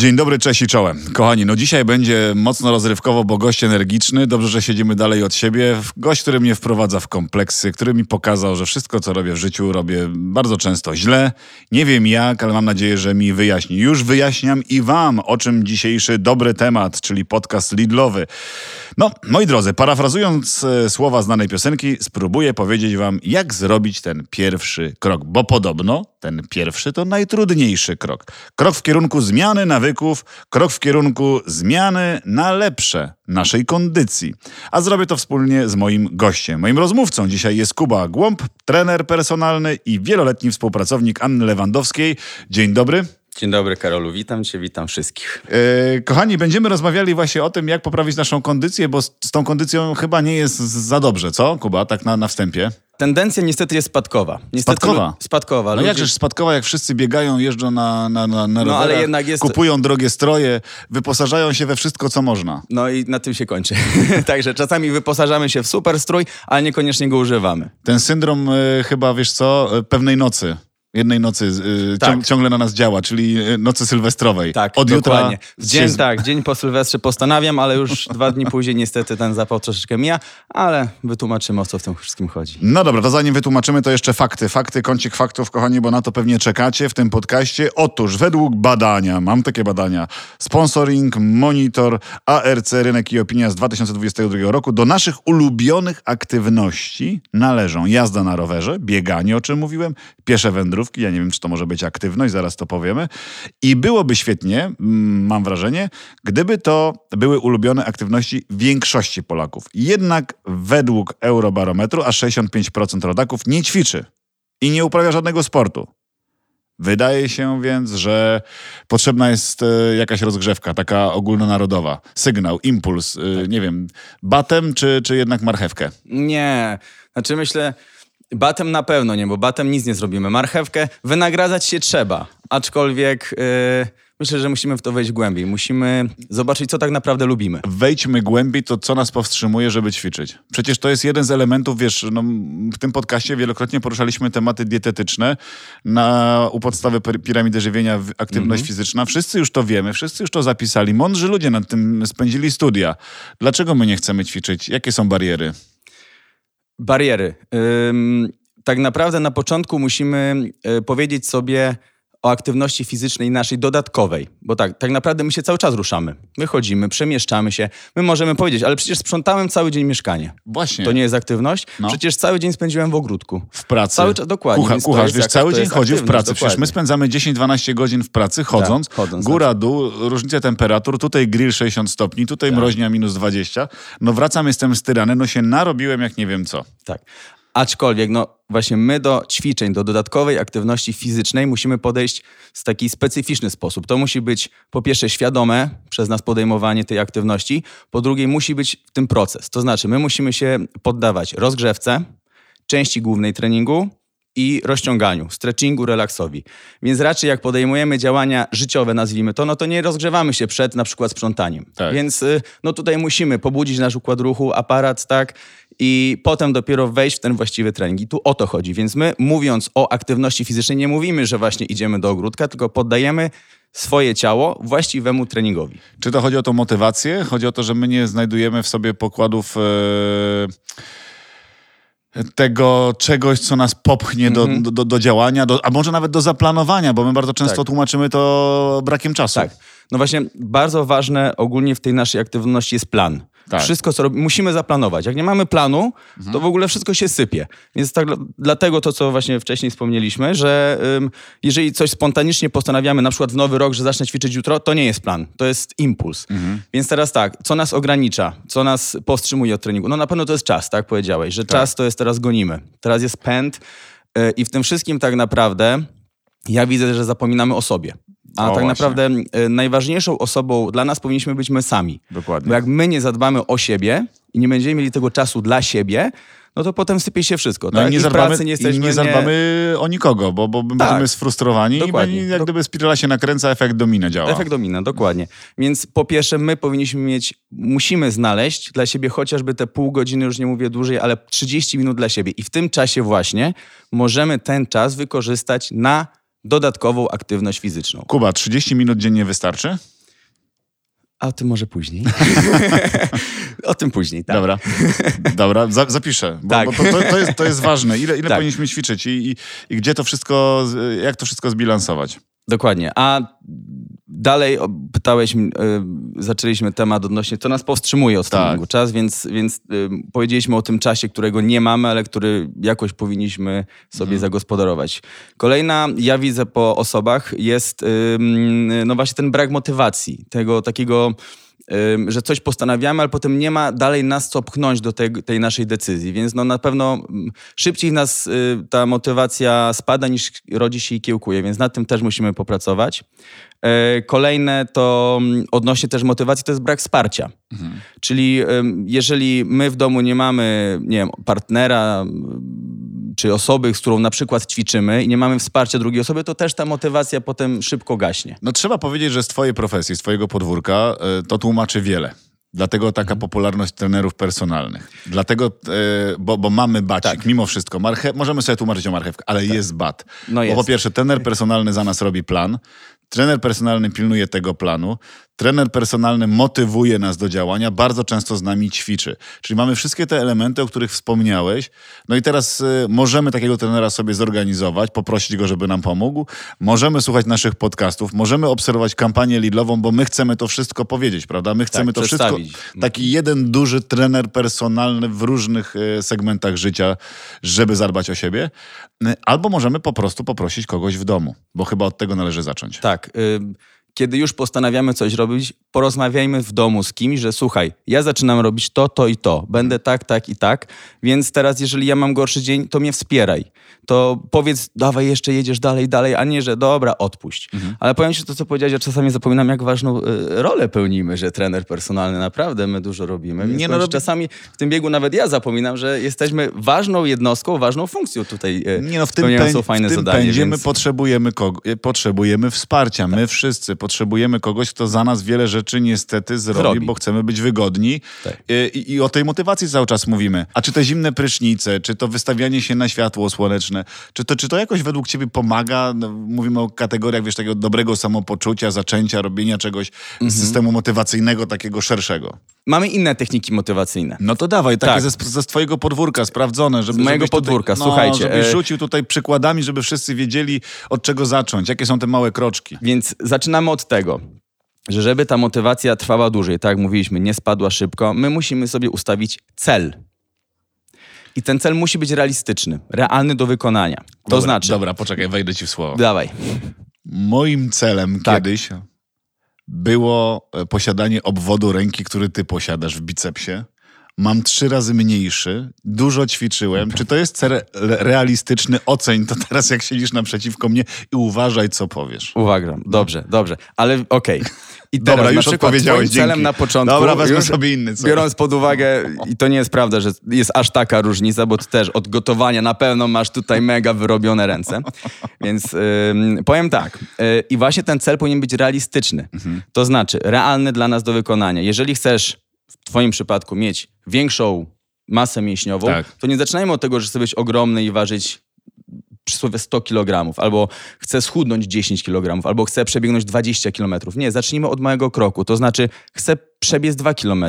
Dzień dobry, cześć i czołem. Kochani, no dzisiaj będzie mocno rozrywkowo, bo gość energiczny. Dobrze, że siedzimy dalej od siebie. Gość, który mnie wprowadza w kompleksy, który mi pokazał, że wszystko, co robię w życiu, robię bardzo często źle. Nie wiem jak, ale mam nadzieję, że mi wyjaśni. Już wyjaśniam i wam, o czym dzisiejszy dobry temat, czyli podcast Lidlowy. No, moi drodzy, parafrazując e, słowa znanej piosenki, spróbuję powiedzieć wam, jak zrobić ten pierwszy krok, bo podobno ten pierwszy to najtrudniejszy krok. Krok w kierunku zmiany nawyków, krok w kierunku zmiany na lepsze naszej kondycji. A zrobię to wspólnie z moim gościem. Moim rozmówcą dzisiaj jest Kuba Głąb, trener personalny i wieloletni współpracownik Anny Lewandowskiej. Dzień dobry. Dzień dobry Karolu, witam Cię, witam wszystkich. Yy, kochani, będziemy rozmawiali właśnie o tym, jak poprawić naszą kondycję, bo z, z tą kondycją chyba nie jest za dobrze, co Kuba, tak na, na wstępie? Tendencja niestety jest spadkowa. Niestety, spadkowa? Spadkowa. No Ludzie... jakżeż spadkowa, jak wszyscy biegają, jeżdżą na, na, na, na No, ale jednak jest- kupują drogie stroje, wyposażają się we wszystko, co można. No i na tym się kończy. Także czasami wyposażamy się w super strój, ale niekoniecznie go używamy. Ten syndrom y, chyba, wiesz co, y, pewnej nocy. Jednej nocy y, Tak. ciąg, ciągle na nas działa, czyli y, nocy sylwestrowej. Tak, Od dokładnie. jutra dzień, się- tak, dzień po Sylwestrze postanawiam, ale już dwa dni później niestety ten zapał troszeczkę mija, ale wytłumaczymy o co w tym wszystkim chodzi. No dobra, to zanim wytłumaczymy, to jeszcze fakty. Fakty, kącik faktów, kochani, bo na to pewnie czekacie w tym podcaście. Otóż według badania, mam takie badania, sponsoring, monitor, ARC, rynek i opinia z 2022 roku, do naszych ulubionych aktywności należą jazda na rowerze, bieganie, o czym mówiłem, piesze wędrówki, ja nie wiem, czy to może być aktywność, zaraz to powiemy. I byłoby świetnie, mm, mam wrażenie, gdyby to były ulubione aktywności większości Polaków. Jednak według Eurobarometru aż 65% rodaków nie ćwiczy i nie uprawia żadnego sportu. Wydaje się więc, że potrzebna jest e, jakaś rozgrzewka, taka ogólnonarodowa. Sygnał, impuls, e, nie wiem, batem czy, czy jednak marchewkę? Nie, znaczy myślę, batem na pewno nie, bo batem nic nie zrobimy. Marchewkę wynagradzać się trzeba, aczkolwiek yy, myślę, że musimy w to wejść głębiej. Musimy zobaczyć, co tak naprawdę lubimy. Wejdźmy głębiej, to co nas powstrzymuje, żeby ćwiczyć? Przecież to jest jeden z elementów, wiesz, no, w tym podcaście wielokrotnie poruszaliśmy tematy dietetyczne na, u podstawy pir- piramidy żywienia, aktywność fizyczna. Wszyscy już to wiemy, wszyscy już to zapisali. Mądrzy ludzie nad tym spędzili studia. Dlaczego my nie chcemy ćwiczyć? Jakie są bariery? Bariery. Tak naprawdę na początku musimy y, powiedzieć sobie o aktywności fizycznej naszej dodatkowej, bo tak, tak naprawdę my się cały czas ruszamy. My chodzimy, przemieszczamy się. My możemy powiedzieć, ale przecież sprzątałem cały dzień mieszkanie. Właśnie. To nie jest aktywność? No. Przecież cały dzień spędziłem w ogródku. W pracy. Cały czas, dokładnie, Kucha, kucharz, wiesz, cały dzień chodził w pracy. Przecież my dokładnie. spędzamy 10-12 godzin w pracy chodząc. chodząc, góra, dół, różnice temperatur. Tutaj grill 60 stopni, tutaj Tak. mroźnia minus 20. No wracam, jestem styrany, no się narobiłem jak nie wiem co. Tak. Aczkolwiek, no właśnie my do ćwiczeń, do dodatkowej aktywności fizycznej musimy podejść w taki specyficzny sposób. To musi być po pierwsze świadome przez nas podejmowanie tej aktywności, po drugie musi być w tym proces. To znaczy my musimy się poddawać rozgrzewce, części głównej treningu i rozciąganiu, stretchingu, relaksowi. Więc raczej jak podejmujemy działania życiowe, nazwijmy to, no to nie rozgrzewamy się przed na przykład sprzątaniem. Tak. Więc y, no tutaj musimy pobudzić nasz układ ruchu, aparat, tak, i potem dopiero wejść w ten właściwy trening. I tu o to chodzi. Więc my mówiąc o aktywności fizycznej nie mówimy, że właśnie idziemy do ogródka, tylko poddajemy swoje ciało właściwemu treningowi. Czy to chodzi o tą motywację? Chodzi o to, że my nie znajdujemy w sobie pokładów e, tego czegoś, co nas popchnie do, do, do, do działania, do, a może nawet do zaplanowania, bo my bardzo często Tak. tłumaczymy to brakiem czasu. Tak. No właśnie, bardzo ważne ogólnie w tej naszej aktywności jest plan. Tak. Wszystko, co robimy, musimy zaplanować. Jak nie mamy planu, to w ogóle wszystko się sypie. Więc tak, dlatego to, co właśnie wcześniej wspomnieliśmy, że ym, jeżeli coś spontanicznie postanawiamy, na przykład w nowy rok, że zacznę ćwiczyć jutro, to nie jest plan, to jest impuls. Więc teraz tak, co nas ogranicza, co nas powstrzymuje od treningu? No na pewno to jest czas, tak powiedziałeś, że czas to jest teraz gonimy. Teraz jest pęd yy, i w tym wszystkim tak naprawdę ja widzę, że zapominamy o sobie. A O, tak właśnie. naprawdę y, najważniejszą osobą dla nas powinniśmy być my sami. Dokładnie. Bo jak my nie zadbamy o siebie i nie będziemy mieli tego czasu dla siebie, no to potem sypie się wszystko. No tak? i nie w zadbamy, pracy nie i jesteśmy... nie zadbamy o nikogo, bo, bo będziemy sfrustrowani Dokładnie. i będzie, jak gdyby spirala się nakręca, efekt domina działa. Efekt domina, dokładnie. Więc po pierwsze, my powinniśmy mieć, musimy znaleźć dla siebie chociażby te pół godziny, już nie mówię dłużej, ale 30 minut dla siebie. I w tym czasie właśnie możemy ten czas wykorzystać na dodatkową aktywność fizyczną. Kuba, 30 minut dziennie wystarczy? A o tym może później. o tym później, tak. Dobra, dobra, za, zapiszę, bo, Tak. bo to, to, jest, to jest ważne. Ile, ile Tak. powinniśmy ćwiczyć i, i, i gdzie to wszystko, jak to wszystko zbilansować? Dokładnie. A dalej pytałeś, y, zaczęliśmy temat odnośnie, co nas powstrzymuje od Tak. treningu czas, więc, więc y, powiedzieliśmy o tym czasie, którego nie mamy, ale który jakoś powinniśmy sobie Mhm. zagospodarować. Kolejna, ja widzę po osobach, jest no właśnie ten brak motywacji, tego takiego że coś postanawiamy, ale potem nie ma dalej nas co pchnąć do tej, tej naszej decyzji. Więc no na pewno szybciej nas y, ta motywacja spada niż rodzi się i kiełkuje, więc nad tym też musimy popracować. E, Kolejne to odnośnie też motywacji, to jest brak wsparcia. Czyli ym, jeżeli my w domu nie mamy, nie wiem, partnera czy osoby, z którą na przykład ćwiczymy i nie mamy wsparcia drugiej osoby, to też ta motywacja potem szybko gaśnie. No trzeba powiedzieć, że z twojej profesji, z twojego podwórka y, to tłumaczy wiele. Dlatego taka Mhm. popularność trenerów personalnych. Dlatego, y, bo, bo mamy bacik, Tak. mimo wszystko. Marche- możemy sobie tłumaczyć o marchewkę, ale jest bat. No Bo jest. po pierwsze, trener personalny za nas robi plan, trener personalny pilnuje tego planu, trener personalny motywuje nas do działania, bardzo często z nami ćwiczy. Czyli mamy wszystkie te elementy, o których wspomniałeś. No i teraz y, możemy takiego trenera sobie zorganizować, poprosić go, żeby nam pomógł. Możemy słuchać naszych podcastów, możemy obserwować kampanię Lidlową, bo my chcemy to wszystko powiedzieć, prawda? My chcemy to wszystko. Taki jeden duży trener personalny w różnych y, segmentach życia, żeby zadbać o siebie. Y, Albo możemy po prostu poprosić kogoś w domu, bo chyba od tego należy zacząć. Tak. Kiedy już postanawiamy coś robić, porozmawiajmy w domu z kimś, że słuchaj, ja zaczynam robić to, to i to. Będę tak, tak i tak, więc teraz jeżeli ja mam gorszy dzień, to mnie wspieraj. To powiedz, dawaj jeszcze jedziesz dalej, dalej, a nie, że dobra, odpuść. Mhm. Ale powiem ci to, co powiedziałeś, ja czasami zapominam, jak ważną y, rolę pełnimy, że trener personalny, naprawdę my dużo robimy. Nie, no, robi- czasami w tym biegu nawet ja zapominam, że jesteśmy ważną jednostką, ważną funkcją tutaj y, Nie no, w tym, pęd, fajne w tym zadanie. pędzie my więc... potrzebujemy, kogo, potrzebujemy wsparcia. My wszyscy potrzebujemy kogoś, kto za nas wiele rzeczy niestety zrobi, Zrobi. bo chcemy być wygodni. Tak. I, I o tej motywacji cały czas mówimy. A czy te zimne prysznice, czy to wystawianie się na światło słoneczne, czy to, czy to jakoś według ciebie pomaga? No, mówimy o kategoriach, wiesz, takiego dobrego samopoczucia, zaczęcia, robienia czegoś Mhm. z systemu motywacyjnego, takiego szerszego. Mamy inne techniki motywacyjne. No to dawaj, takie Tak. ze, ze twojego podwórka, sprawdzone. Żeby, Z mojego żebyś tutaj- podwórka, no, słuchajcie, Żebyś e- rzucił tutaj przykładami, żeby wszyscy wiedzieli, od czego zacząć, jakie są te małe kroczki. Więc zaczynamy od tego, że żeby ta motywacja trwała dłużej, tak jak mówiliśmy, nie spadła szybko, my musimy sobie ustawić cel. I ten cel musi być realistyczny, realny do wykonania. To dobra, znaczy, Dobra, poczekaj, wejdę ci w słowo. dawaj, Moim celem Tak. kiedyś było e, posiadanie obwodu ręki, który ty posiadasz w bicepsie. Mam trzy razy mniejszy, dużo ćwiczyłem. Czy to jest cel re- realistyczny? Oceń to teraz, jak siedzisz naprzeciwko mnie i uważaj, co powiesz. uwaga, dobrze, dobrze, ale okej. I teraz Dobra, na już przykład odpowiedziałeś, celem na początku, Dobra, wezmę już sobie inny cel. biorąc pod uwagę, i to nie jest prawda, że jest aż taka różnica, bo ty też od gotowania na pewno masz tutaj mega wyrobione ręce, więc ym, powiem tak, y, i właśnie ten cel powinien być realistyczny, Mhm. to znaczy realny dla nas do wykonania. Jeżeli chcesz w twoim przypadku mieć większą masę mięśniową, Tak. to nie zaczynajmy od tego, że chcesz być ogromny i ważyć przysłowie 100 kg, albo chcę schudnąć 10 kg, albo chcę przebiegnąć 20 km. Nie, zacznijmy od małego kroku. To znaczy, chcę przebiec 2 km,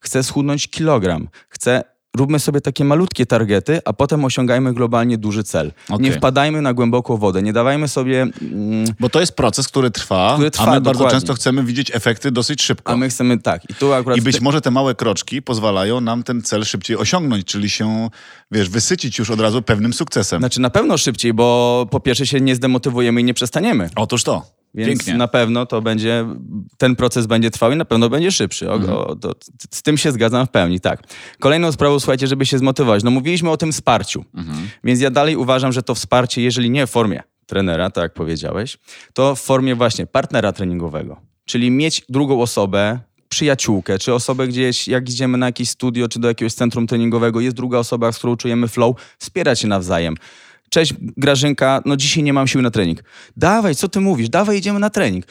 chcę schudnąć kilogram, chcę. Róbmy sobie takie malutkie targety, a potem osiągajmy globalnie duży cel. Okej. Nie wpadajmy na głęboką wodę, nie dawajmy sobie. Mm, Bo to jest proces, który trwa, Który a trwa, my bardzo dokładnie. często chcemy widzieć efekty dosyć szybko. a my chcemy tak. I tu akurat. I być może te małe kroczki pozwalają nam ten cel szybciej osiągnąć, czyli się, wiesz, wysycić już od razu pewnym sukcesem. Znaczy na pewno szybciej, bo po pierwsze się nie zdemotywujemy i nie przestaniemy. Otóż to. Więc Pięknie. na pewno to będzie, ten proces będzie trwał i na pewno będzie szybszy. O, Mhm. o, to, z tym się zgadzam w pełni, tak. Kolejną sprawą, słuchajcie, żeby się zmotywować. No mówiliśmy o tym wsparciu, Mhm. więc ja dalej uważam, że to wsparcie, jeżeli nie w formie trenera, tak jak powiedziałeś, to w formie właśnie partnera treningowego. Czyli mieć drugą osobę, przyjaciółkę, czy osobę gdzieś, jak idziemy na jakieś studio, czy do jakiegoś centrum treningowego, jest druga osoba, z którą czujemy flow, wspierać się nawzajem. Cześć Grażynka, no dzisiaj nie mam siły na trening. Dawaj, co ty mówisz? Dawaj, idziemy na trening.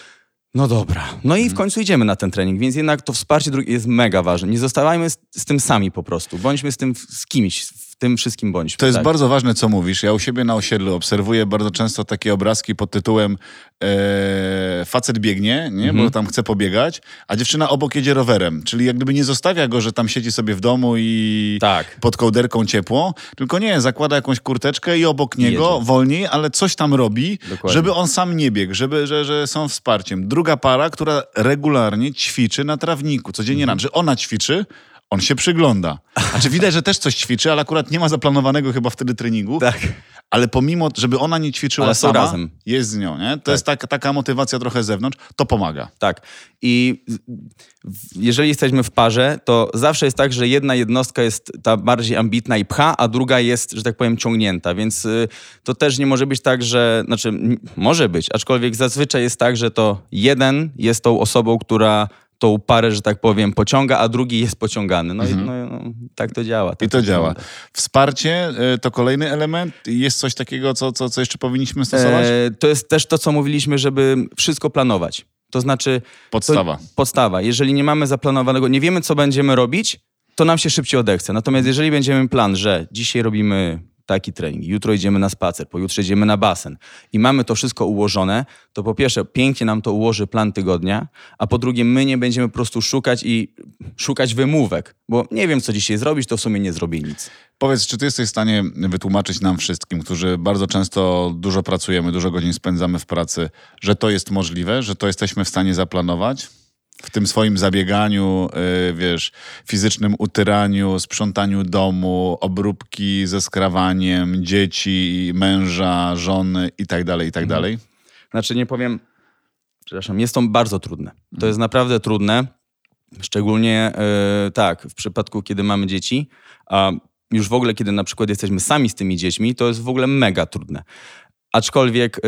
No dobra. No i w końcu idziemy na ten trening, więc jednak to wsparcie drugie jest mega ważne. Nie zostawajmy z, z tym sami po prostu. Bądźmy z tym w- z kimś, w tym wszystkim bądźmy. To jest tak? bardzo ważne, co mówisz. Ja u siebie na osiedlu obserwuję bardzo często takie obrazki pod tytułem e, facet biegnie, nie? Mhm. bo tam chce pobiegać, a dziewczyna obok jedzie rowerem. Czyli jak gdyby nie zostawia go, że tam siedzi sobie w domu i Tak. pod kołderką ciepło, tylko nie, zakłada jakąś kurteczkę i obok niego Jedzie. wolniej, ale coś tam robi, Dokładnie. żeby on sam nie biegł, żeby, że, że są wsparciem. Druga para, która regularnie ćwiczy na trawniku, codziennie Mhm. rano. Że ona ćwiczy, on się przygląda. Znaczy widać, że też coś ćwiczy, ale akurat nie ma zaplanowanego chyba wtedy treningu. Tak. Ale pomimo, żeby ona nie ćwiczyła Ale sama, razem. jest z nią. Nie? To jest tak, taka motywacja trochę z zewnątrz, to pomaga. Tak. I jeżeli jesteśmy w parze, to zawsze jest tak, że jedna jednostka jest ta bardziej ambitna i pcha, a druga jest, że tak powiem, ciągnięta. Więc y, to też nie może być tak, że. Znaczy, może być, aczkolwiek zazwyczaj jest tak, że to jeden jest tą osobą, która tą parę, że tak powiem, pociąga, a drugi jest pociągany. No, i, no, no tak to działa. Tak I to działa. wygląda. Wsparcie y, to kolejny element. Jest coś takiego, co, co, co jeszcze powinniśmy stosować? E, to jest też to, co mówiliśmy, żeby wszystko planować. To znaczy. Podstawa. To, podstawa. Jeżeli nie mamy zaplanowanego, nie wiemy, co będziemy robić, to nam się szybciej odechce. Natomiast jeżeli będziemy plan, że dzisiaj robimy taki trening, jutro idziemy na spacer, pojutrze idziemy na basen i mamy to wszystko ułożone, to po pierwsze pięknie nam to ułoży plan tygodnia, a po drugie my nie będziemy po prostu szukać i szukać wymówek, bo nie wiem, co dzisiaj zrobić, to w sumie nie zrobię nic. Powiedz, czy ty jesteś w stanie wytłumaczyć nam wszystkim, którzy bardzo często dużo pracujemy, dużo godzin spędzamy w pracy, że to jest możliwe, że to jesteśmy w stanie zaplanować? W tym swoim zabieganiu, yy, wiesz, fizycznym utyraniu, sprzątaniu domu, obróbki ze skrawaniem, dzieci, męża, żony i tak dalej, i tak dalej. Znaczy nie powiem, przepraszam, jest to bardzo trudne. To jest naprawdę trudne, szczególnie e, tak, w przypadku, kiedy mamy dzieci, a już w ogóle, kiedy na przykład jesteśmy sami z tymi dziećmi, to jest w ogóle mega trudne. Aczkolwiek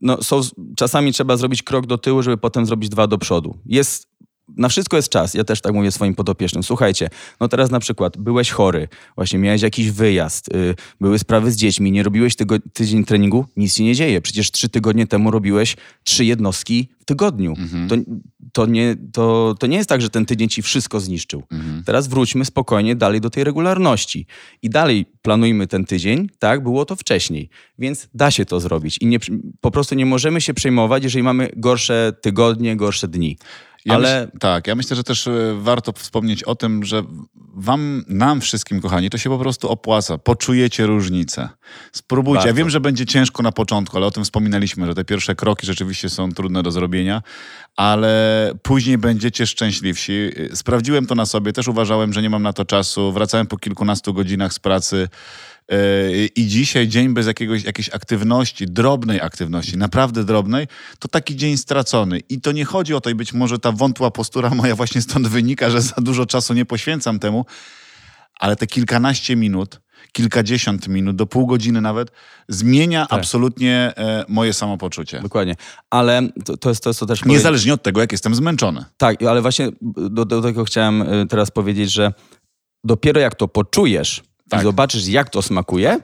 no, są, czasami trzeba zrobić krok do tyłu, żeby potem zrobić dwa do przodu. Jest na wszystko jest czas. Ja też tak mówię swoim podopiecznym. Słuchajcie, no teraz na przykład byłeś chory, właśnie miałeś jakiś wyjazd, y, były sprawy z dziećmi, nie robiłeś tygo, tydzień treningu, nic się nie dzieje. Przecież trzy tygodnie temu robiłeś trzy jednostki w tygodniu. To, to, nie, to, to nie jest tak, że ten tydzień ci wszystko zniszczył. Teraz wróćmy spokojnie dalej do tej regularności. I dalej planujmy ten tydzień, tak, było to wcześniej. Więc da się to zrobić. I nie, po prostu nie możemy się przejmować, jeżeli mamy gorsze tygodnie, gorsze dni. Ja Ale myśl, tak, ja myślę, że też e, warto wspomnieć o tym, że wam, nam wszystkim, kochani, to się po prostu opłaca. Poczujecie różnicę. Spróbujcie. Ja wiem, że będzie ciężko na początku, ale o tym wspominaliśmy, że te pierwsze kroki rzeczywiście są trudne do zrobienia, ale później będziecie szczęśliwsi. Sprawdziłem to na sobie, też uważałem, że nie mam na to czasu. Wracałem po kilkunastu godzinach z pracy. Yy, I dzisiaj dzień bez jakiegoś, jakiejś aktywności, drobnej aktywności, naprawdę drobnej, to taki dzień stracony. I to nie chodzi o to, i być może ta wątła postura moja właśnie stąd wynika, że za dużo czasu nie poświęcam temu, ale te kilkanaście minut, kilkadziesiąt minut, do pół godziny nawet, zmienia Tak. absolutnie e, moje samopoczucie. dokładnie. Ale to, to jest to, co też Niezależnie od tego, jak jestem zmęczony. Tak, ale właśnie do, do tego chciałem y, teraz powiedzieć, że dopiero jak to poczujesz Tak. i zobaczysz, jak to smakuje,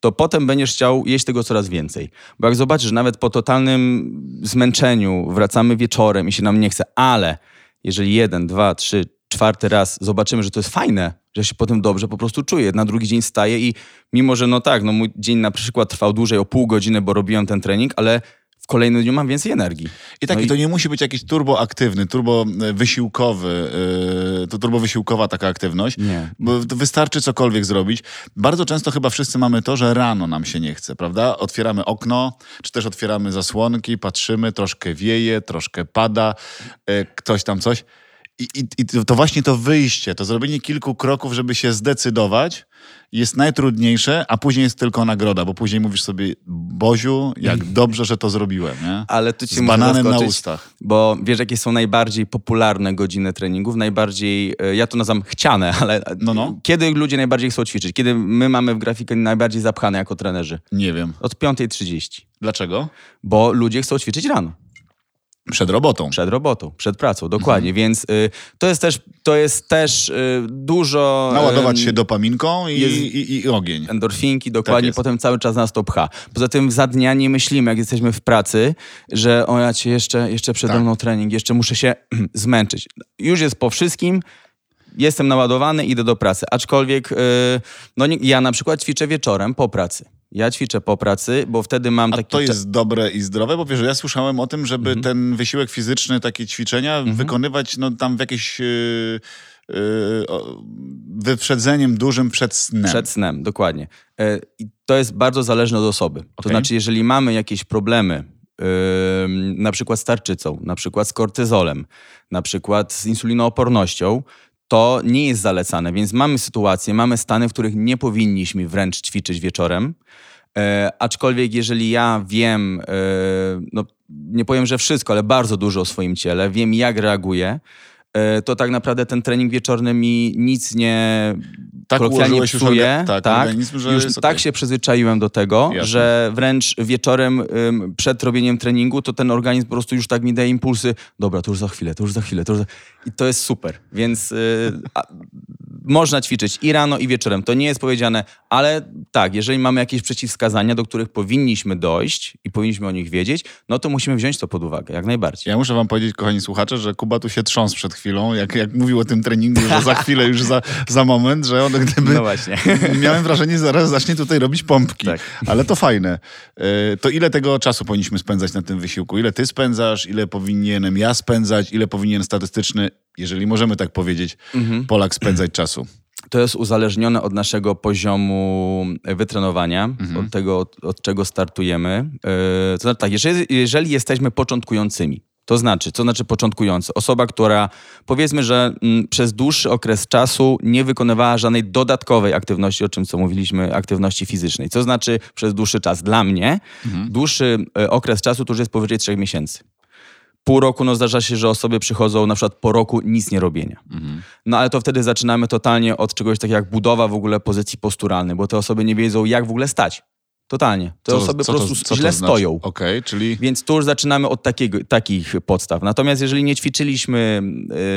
to potem będziesz chciał jeść tego coraz więcej. Bo jak zobaczysz, nawet po totalnym zmęczeniu wracamy wieczorem i się nam nie chce, ale jeżeli jeden, dwa, trzy, czwarty raz zobaczymy, że to jest fajne, że się potem dobrze po prostu czuję, na drugi dzień staję i mimo, że no tak, no mój dzień na przykład trwał dłużej o pół godziny, bo robiłem ten trening, ale w kolejnym dniu mam więcej energii. I tak, No i to nie musi być jakiś turbo aktywny, turbo e, wysiłkowy, yy, to turbo wysiłkowa taka aktywność. Nie. Bo to wystarczy cokolwiek zrobić. Bardzo często chyba wszyscy mamy to, że rano nam się nie chce, prawda? Otwieramy okno, czy też otwieramy zasłonki, patrzymy, troszkę wieje, troszkę pada, e, ktoś tam coś. I, i, I to właśnie to wyjście, to zrobienie kilku kroków, żeby się zdecydować, jest najtrudniejsze, a później jest tylko nagroda, bo później mówisz sobie, Boziu, jak dobrze, że to zrobiłem, nie? Ale tu cię Z bananem na ustach. Bo wiesz, jakie są najbardziej popularne godziny treningów? Najbardziej, e, ja to nazywam chciane, ale No, no. kiedy ludzie najbardziej chcą ćwiczyć? Kiedy my mamy w grafikę najbardziej zapchane jako trenerzy? Nie wiem. Od 5.30. Dlaczego? Bo ludzie chcą ćwiczyć rano, Przed robotą. przed robotą, przed pracą, dokładnie. Mhm. Więc y, to jest też, to jest też y, dużo... Naładować y, się dopaminką i, jest- i, i ogień. endorfinki, dokładnie, jest. potem cały czas nas to pcha. Poza tym za dnia nie myślimy, jak jesteśmy w pracy, że o ja cię jeszcze, jeszcze przede Tak. mną trening, jeszcze muszę się zmęczyć. Już jest po wszystkim, jestem naładowany, idę do pracy. Aczkolwiek, yy, no ja na przykład ćwiczę wieczorem po pracy. Ja ćwiczę po pracy, bo wtedy mam A taki... to jest dobre i zdrowe, bo wiesz, ja słyszałem o tym, żeby Mhm. ten wysiłek fizyczny, takie ćwiczenia wykonywać no, tam w jakieś yy, wyprzedzeniem dużym przed snem. Przed snem, dokładnie. E, I to jest bardzo zależne od osoby. To Okej. znaczy, jeżeli mamy jakieś problemy, na przykład z tarczycą, na przykład z kortyzolem, na przykład z insulinoopornością, to nie jest zalecane. Więc mamy sytuacje, mamy stany, w których nie powinniśmy wręcz ćwiczyć wieczorem. E, aczkolwiek jeżeli ja wiem, e, no nie powiem, że wszystko, ale bardzo dużo o swoim ciele, wiem jak reaguję, e, to tak naprawdę ten trening wieczorny mi nic nie Tak ułożyłeś już psuje. orga- tak, tak, organizm, że już tak okej. się przyzwyczaiłem do tego, Jasne. że wręcz wieczorem ym, przed robieniem treningu, to ten organizm po prostu już tak mi daje impulsy. Dobra, to już za chwilę, to już za chwilę, to już za... I to jest super. Więc y, a, można ćwiczyć i rano, i wieczorem. To nie jest powiedziane, ale tak, jeżeli mamy jakieś przeciwwskazania, do których powinniśmy dojść i powinniśmy o nich wiedzieć, no to musimy wziąć to pod uwagę, jak najbardziej. Ja muszę wam powiedzieć, kochani słuchacze, że Kuba tu się trząsł przed chwilą, jak, jak mówił o tym treningu, że za chwilę, już za, za moment, że on gdyby... No właśnie. Miałem wrażenie, że zaraz zacznie tutaj robić pompki. Tak. Ale to fajne. E, To ile tego czasu powinniśmy spędzać na tym wysiłku? Ile ty spędzasz? Ile powinienem ja spędzać? Ile powinien statystyczny, jeżeli możemy tak powiedzieć, Mhm. Polak spędzać czasu? To jest uzależnione od naszego poziomu wytrenowania, Mhm. od tego, od, od czego startujemy. Yy, to znaczy tak, jeżeli, jeżeli jesteśmy początkującymi, to znaczy, co znaczy początkujący? Osoba, która powiedzmy, że mm, przez dłuższy okres czasu nie wykonywała żadnej dodatkowej aktywności, o czym co mówiliśmy, aktywności fizycznej. Co znaczy przez dłuższy czas? Dla mnie Mhm. dłuższy e, okres czasu to już jest powyżej trzech miesięcy. Pół roku, no zdarza się, że osoby przychodzą na przykład po roku nic nie robienia. No ale to wtedy zaczynamy totalnie od czegoś takiego jak budowa w ogóle pozycji posturalnej, bo te osoby nie wiedzą jak w ogóle stać. Totalnie. Te Co- osoby co po to- prostu to źle znaczy? stoją. Okej, czyli... Więc tu już zaczynamy od takiego, takich podstaw. Natomiast jeżeli nie ćwiczyliśmy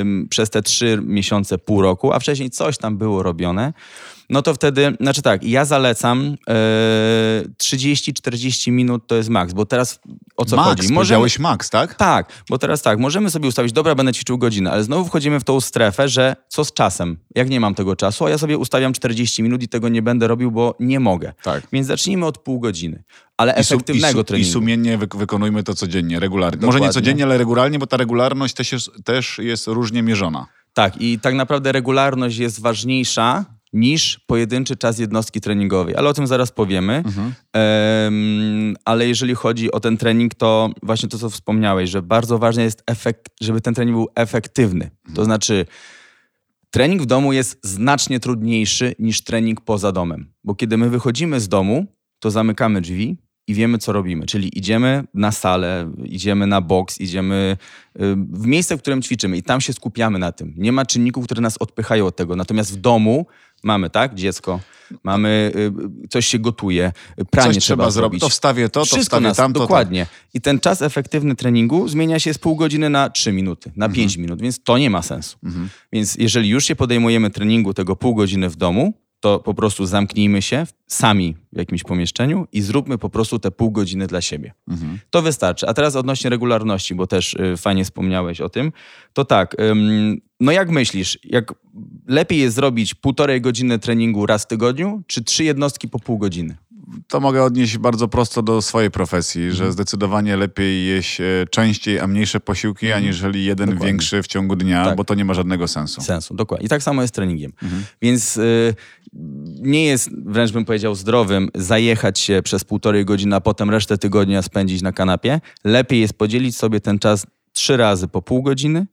ym, przez te trzy miesiące, pół roku, a wcześniej coś tam było robione, no to wtedy, znaczy tak, ja zalecam yy, 30-40 minut to jest maks, bo teraz o co Max, chodzi? max, tak? Tak, bo teraz tak, możemy sobie ustawić, dobra, będę ćwiczył godzinę, ale znowu wchodzimy w tą strefę, że co z czasem? Jak nie mam tego czasu, a ja sobie ustawiam 40 minut i tego nie będę robił, bo nie mogę. Tak. Więc zacznijmy od pół godziny, ale I, su- efektywnego i, su- treningu. I sumiennie wy- wykonujmy to codziennie, regularnie. Może nie Dokładnie. codziennie, ale regularnie, bo ta regularność też jest, też jest różnie mierzona. Tak, i tak naprawdę regularność jest ważniejsza niż pojedynczy czas jednostki treningowej, ale o tym zaraz powiemy. Mhm. Em, ale jeżeli chodzi o ten trening, to właśnie to, co wspomniałeś, że bardzo ważne jest, efekt, żeby ten trening był efektywny. To znaczy, trening w domu jest znacznie trudniejszy niż trening poza domem, bo kiedy my wychodzimy z domu, to zamykamy drzwi i wiemy, co robimy. Czyli idziemy na salę, idziemy na boks, idziemy w miejsce, w którym ćwiczymy i tam się skupiamy na tym. Nie ma czynników, które nas odpychają od tego. Natomiast w domu mamy, tak, dziecko, mamy, y, coś się gotuje, pranie Coś trzeba, zrobić. To wstawię to, to Wszystko wstawię nas, tamto. tak. Dokładnie. I ten czas efektywny treningu zmienia się z pół godziny na trzy minuty, na Mhm. pięć minut, więc to nie ma sensu. Więc jeżeli już się podejmujemy treningu tego pół godziny w domu, to po prostu zamknijmy się sami w jakimś pomieszczeniu i zróbmy po prostu te pół godziny dla siebie. Mhm. To wystarczy. A teraz odnośnie regularności, bo też y, fajnie wspomniałeś o tym, to tak, no jak myślisz, jak lepiej jest zrobić półtorej godziny treningu raz w tygodniu, czy trzy jednostki po pół godziny? To mogę odnieść bardzo prosto do swojej profesji, Mhm. że zdecydowanie lepiej jeść e, częściej, a mniejsze posiłki, aniżeli jeden Mhm. Dokładnie. większy w ciągu dnia, Tak. bo to nie ma żadnego sensu. sensu. Dokładnie. I tak samo jest z treningiem. Mhm. Więc y, nie jest, wręcz bym powiedział, zdrowym zajechać się przez półtorej godziny, a potem resztę tygodnia spędzić na kanapie. Lepiej jest podzielić sobie ten czas trzy razy po pół godziny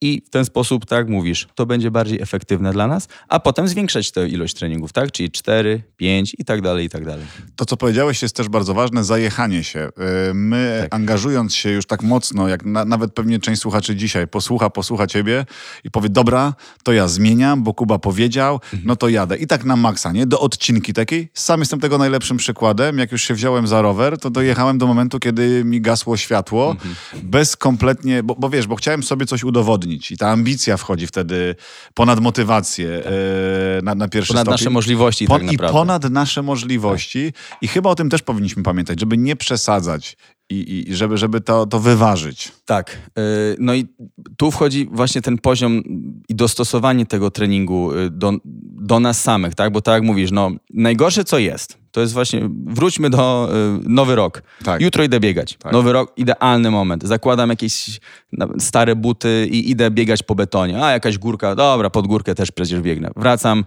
i w ten sposób, tak mówisz, to będzie bardziej efektywne dla nas, a potem zwiększać tę ilość treningów, tak? Czyli cztery, pięć i tak dalej, i tak dalej. To, co powiedziałeś, jest też bardzo ważne, zajechanie się. E, My, Tak. angażując się już tak mocno, jak na, nawet pewnie część słuchaczy dzisiaj posłucha, posłucha ciebie i powie, dobra, to ja zmieniam, bo Kuba powiedział, no to jadę. I tak na maksa, nie? Do odcinki takiej. Sam jestem tego najlepszym przykładem. Jak już się wziąłem za rower, to dojechałem do momentu, kiedy mi gasło światło, Mhm. bez kompletnie, bo, bo wiesz, bo chciałem sobie coś udowodnić. Udowodnić. I ta ambicja wchodzi wtedy ponad motywację tak. e, na, na pierwszy ponad stopień. nasze możliwości Pon, tak I ponad nasze możliwości. Tak. I chyba o tym też powinniśmy pamiętać, żeby nie przesadzać i, i żeby, żeby to, to wyważyć. Tak. E, no i tu wchodzi właśnie ten poziom i dostosowanie tego treningu e, do, do nas samych, tak? Bo tak jak mówisz, no najgorsze co jest, to jest właśnie, wróćmy do y, nowy rok. Tak. Jutro idę biegać. Tak. Nowy rok, idealny moment. Zakładam jakieś stare buty i idę biegać po betonie. A jakaś górka, dobra, pod górkę też przecież biegnę. Wracam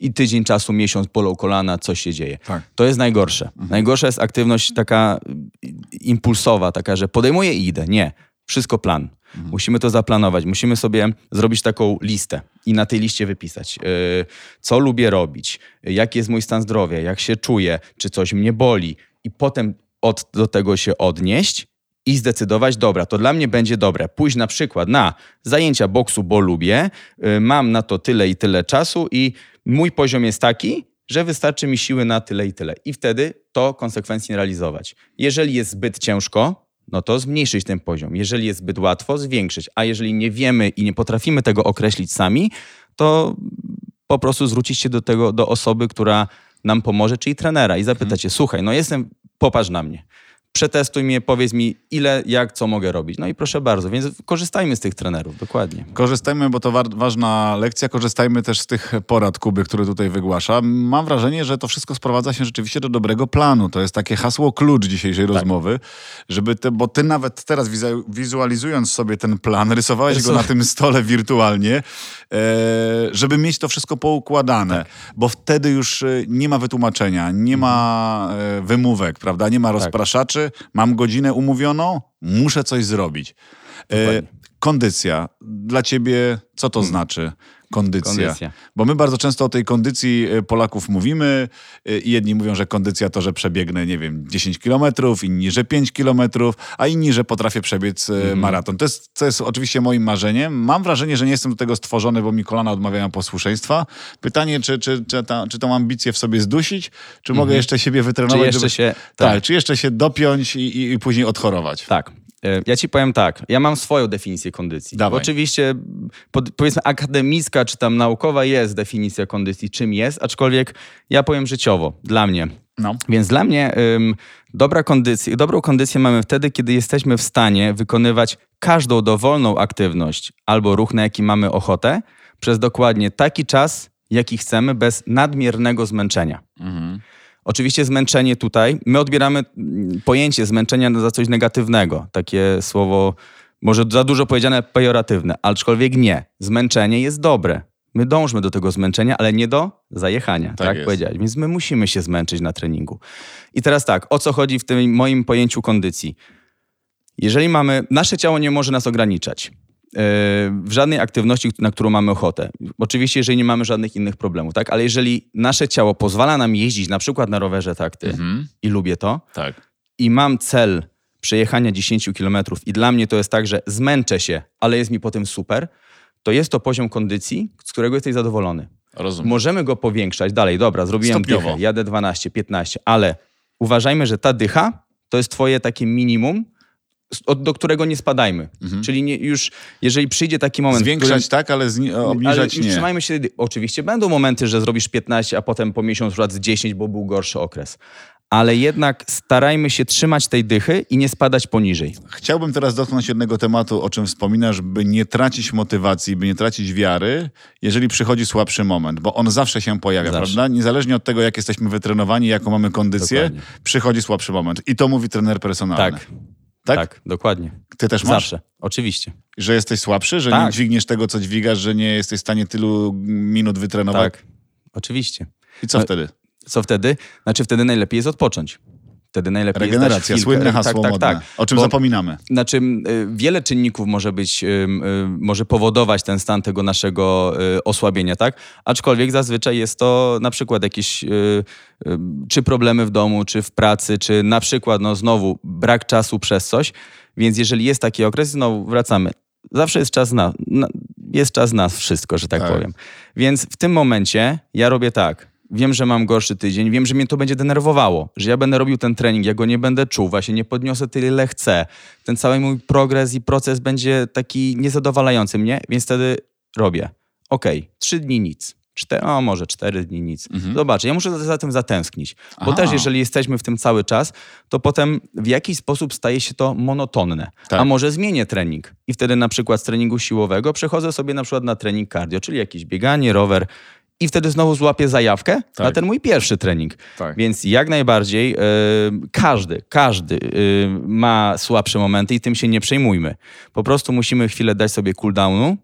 i tydzień czasu, miesiąc bolą kolana, coś się dzieje. Tak. To jest najgorsze. Mhm. Najgorsza jest aktywność taka impulsowa, taka, że podejmuję i idę. Nie. Wszystko plan. Mhm. Musimy to zaplanować, musimy sobie zrobić taką listę i na tej liście wypisać, yy, co lubię robić, jaki jest mój stan zdrowia, jak się czuję, czy coś mnie boli, i potem od, do tego się odnieść i zdecydować, dobra, to dla mnie będzie dobre. Pójść na przykład na zajęcia boksu, bo lubię, yy, mam na to tyle i tyle czasu i mój poziom jest taki, że wystarczy mi siły na tyle i tyle. I wtedy to konsekwencje realizować. Jeżeli jest zbyt ciężko, no to zmniejszyć ten poziom. Jeżeli jest zbyt łatwo, zwiększyć. A jeżeli nie wiemy i nie potrafimy tego określić sami, to po prostu zwrócić się do tego, do osoby, która nam pomoże, czyli trenera i zapytać mhm. się, słuchaj, no jestem, popatrz na mnie przetestuj mnie, powiedz mi ile, jak, co mogę robić. No i proszę bardzo, więc korzystajmy z tych trenerów, dokładnie. Korzystajmy, bo to wa ważna lekcja, korzystajmy też z tych porad Kuby, które tutaj wygłasza. Mam wrażenie, że to wszystko sprowadza się rzeczywiście do dobrego planu. To jest takie hasło klucz dzisiejszej tak. rozmowy, żeby te, bo ty nawet teraz wizualizując sobie ten plan, rysowałeś go na tym stole wirtualnie, e, żeby mieć to wszystko poukładane, tak. bo wtedy już e, nie ma wytłumaczenia, nie ma e, wymówek, prawda, nie ma tak. Mam godzinę umówioną, muszę coś zrobić. E, kondycja. Dla ciebie co to hmm. znaczy? Kondycja. kondycja. Bo my bardzo często o tej kondycji e, Polaków mówimy e, i jedni mówią, że kondycja to, że przebiegnę, nie wiem, 10 kilometrów, inni, że 5 kilometrów, a inni, że potrafię przebiec mm. maraton. To jest, to jest oczywiście moim marzeniem. Mam wrażenie, że nie jestem do tego stworzony, bo mi kolana odmawiają posłuszeństwa. Pytanie, czy, czy, czy, ta, czy tą ambicję w sobie zdusić, czy mogę mhm. jeszcze siebie wytrenować? Czy jeszcze żeby, się... Tak. tak, czy jeszcze się dopiąć i, i, i później odchorować. Tak. E, ja ci powiem tak, ja mam swoją definicję kondycji. Dawaj. Oczywiście, powiedzmy, akademicka czy tam naukowa jest definicja kondycji, czym jest, aczkolwiek ja powiem życiowo, dla mnie. No. Więc dla mnie ym, dobra kondycja, dobrą kondycję mamy wtedy, kiedy jesteśmy w stanie wykonywać każdą dowolną aktywność albo ruch, na jaki mamy ochotę, przez dokładnie taki czas, jaki chcemy, bez nadmiernego zmęczenia. Mhm. Oczywiście zmęczenie tutaj, my odbieramy mm, pojęcie zmęczenia za coś negatywnego. Takie słowo, może za dużo powiedziane, pejoratywne, aczkolwiek nie. Zmęczenie jest dobre. My dążmy do tego zmęczenia, ale nie do zajechania, tak, tak powiedziałeś. Więc my musimy się zmęczyć na treningu. I teraz tak, o co chodzi w tym moim pojęciu kondycji? Jeżeli mamy, nasze ciało nie może nas ograniczać w żadnej aktywności, na którą mamy ochotę. Oczywiście, jeżeli nie mamy żadnych innych problemów, tak? Ale jeżeli nasze ciało pozwala nam jeździć na przykład na rowerze takty mhm. i lubię to, tak. i mam cel przejechania 10 kilometrów i dla mnie to jest tak, że zmęczę się, ale jest mi potem super, to jest to poziom kondycji, z którego jesteś zadowolony. Rozumiem. Możemy go powiększać dalej. Dobra, zrobiłem Stopniowo. dychę, jadę 12, 15, ale uważajmy, że ta dycha to jest twoje takie minimum, do którego nie spadajmy. Mhm. Czyli nie, już, jeżeli przyjdzie taki moment... Zwiększać którym, tak, ale zni- obniżać ale nie. Trzymajmy się, oczywiście będą momenty, że zrobisz 15, a potem po miesiącu lat 10, bo był gorszy okres. Ale jednak starajmy się trzymać tej dychy i nie spadać poniżej. Chciałbym teraz dotknąć jednego tematu, o czym wspominasz, by nie tracić motywacji, by nie tracić wiary, jeżeli przychodzi słabszy moment, bo on zawsze się pojawia, zawsze. prawda? Niezależnie od tego, jak jesteśmy wytrenowani, jaką mamy kondycję, Dokładnie. przychodzi słabszy moment. I to mówi trener personalny. Tak. Tak? Tak, dokładnie. Ty też masz? Zawsze, oczywiście. Że jesteś słabszy, że tak. nie dźwigniesz tego, co dźwigasz, że nie jesteś w stanie tylu minut wytrenować? Tak, oczywiście. I co no, wtedy? Co wtedy? Znaczy wtedy najlepiej jest odpocząć. Wtedy najlepiej Regeneracja, chwilkę, słynne tak, hasło tak, tak, tak, o czym Bo, zapominamy. Znaczy, y, wiele czynników może być, y, y, może powodować ten stan tego naszego osłabienia, tak? Aczkolwiek zazwyczaj jest to na przykład jakieś czy problemy w domu, czy w pracy, czy na przykład, no znowu, brak czasu przez coś. Więc jeżeli jest taki okres, znowu wracamy. Zawsze jest czas na, na jest czas na wszystko, że tak, tak powiem. Więc w tym momencie ja robię tak wiem, że mam gorszy tydzień, wiem, że mnie to będzie denerwowało, że ja będę robił ten trening, ja go nie będę czuł, właśnie nie podniosę tyle, ile chcę. Ten cały mój progres i proces będzie taki niezadowalający mnie, więc wtedy robię. Okej, okay, trzy dni nic. Cztery, o może cztery dni nic. Mhm. Zobacz, ja muszę za tym zatęsknić. Bo Aha. też jeżeli jesteśmy w tym cały czas, to potem w jakiś sposób staje się to monotonne. Tak. A może zmienię trening i wtedy na przykład z treningu siłowego przechodzę sobie na przykład na trening cardio, czyli jakieś bieganie, rower, i wtedy znowu złapię zajawkę tak. na ten mój pierwszy trening. Tak. Więc jak najbardziej y, każdy, każdy y, ma słabsze momenty i tym się nie przejmujmy. Po prostu musimy chwilę dać sobie cooldownu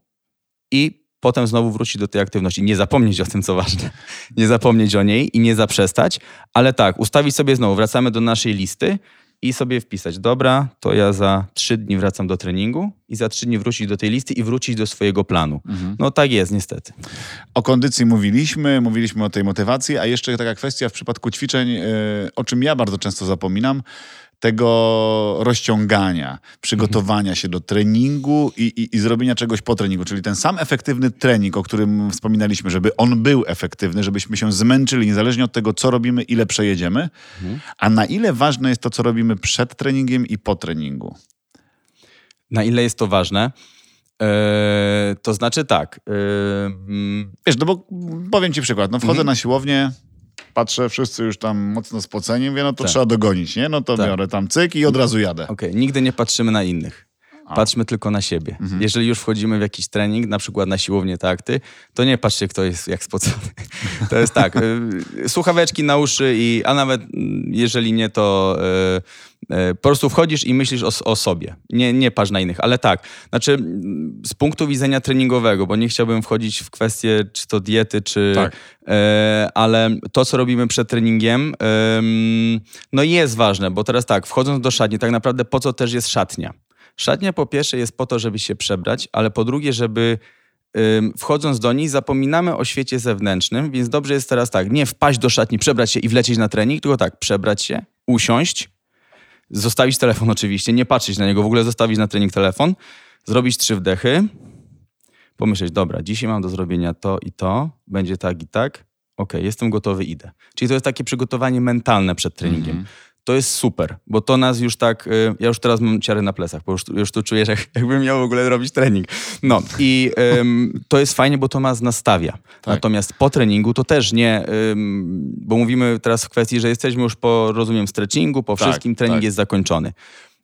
i potem znowu wrócić do tej aktywności. Nie zapomnieć o tym, co ważne. Nie zapomnieć o niej i nie zaprzestać, ale tak, ustawić sobie znowu, wracamy do naszej listy i sobie wpisać, dobra, to ja za trzy dni wracam do treningu i za trzy dni wrócić do tej listy i wrócić do swojego planu. Mhm. No tak jest, niestety. O kondycji mówiliśmy, mówiliśmy o tej motywacji, a jeszcze taka kwestia w przypadku ćwiczeń, yy, o czym ja bardzo często zapominam, tego rozciągania, przygotowania się do treningu i, i, i, zrobienia czegoś po treningu. Czyli ten sam efektywny trening, o którym wspominaliśmy, żeby on był efektywny, żebyśmy się zmęczyli, niezależnie od tego, co robimy, ile przejedziemy, mhm. a na ile ważne jest to, co robimy przed treningiem i po treningu. Na ile jest to ważne? Eee, to znaczy tak. Eee, Wiesz, no bo powiem ci przykład. No wchodzę mhm. na siłownię, patrzę, wszyscy już tam mocno spoceni, mówię, no to tak. trzeba dogonić, nie? No to tak. biorę tam cyk i od razu jadę. Okej, okay. nigdy nie patrzymy na innych. A. Patrzmy tylko na siebie. Mhm. Jeżeli już wchodzimy w jakiś trening, na przykład na siłownię takty, to nie patrzcie, kto jest jak spocony. To jest tak, y, słuchaweczki na uszy, i, a nawet mm, jeżeli nie, to y, y, po prostu wchodzisz i myślisz o, o, sobie. Nie, nie patrz na innych, ale tak. Znaczy, z punktu widzenia treningowego, bo nie chciałbym wchodzić w kwestie czy to diety, czy... Tak. ale to, co robimy przed treningiem, no jest ważne, bo teraz tak, wchodząc do szatni, tak naprawdę po co też jest szatnia? Szatnia po pierwsze jest po to, żeby się przebrać, ale po drugie, żeby wchodząc do niej zapominamy o świecie zewnętrznym, więc dobrze jest teraz tak, nie wpaść do szatni, przebrać się i wlecieć na trening, tylko tak, przebrać się, usiąść, zostawić telefon oczywiście, nie patrzeć na niego, w ogóle zostawić na trening telefon, zrobić trzy wdechy, pomyśleć, dobra, dzisiaj mam do zrobienia to i to, będzie tak i tak, okej, jestem gotowy, idę. Czyli to jest takie przygotowanie mentalne przed treningiem. -hmm to jest super, bo to nas już tak, y, ja już teraz mam ciary na plecach, bo już, już tu czuję, że jakbym miał w ogóle robić trening. No i ym, to jest fajnie, bo to nas nastawia. Tak. Natomiast po treningu to też nie, ym, bo mówimy teraz w kwestii, że jesteśmy już po, rozumiem, stretchingu, po tak, wszystkim, trening tak. jest zakończony.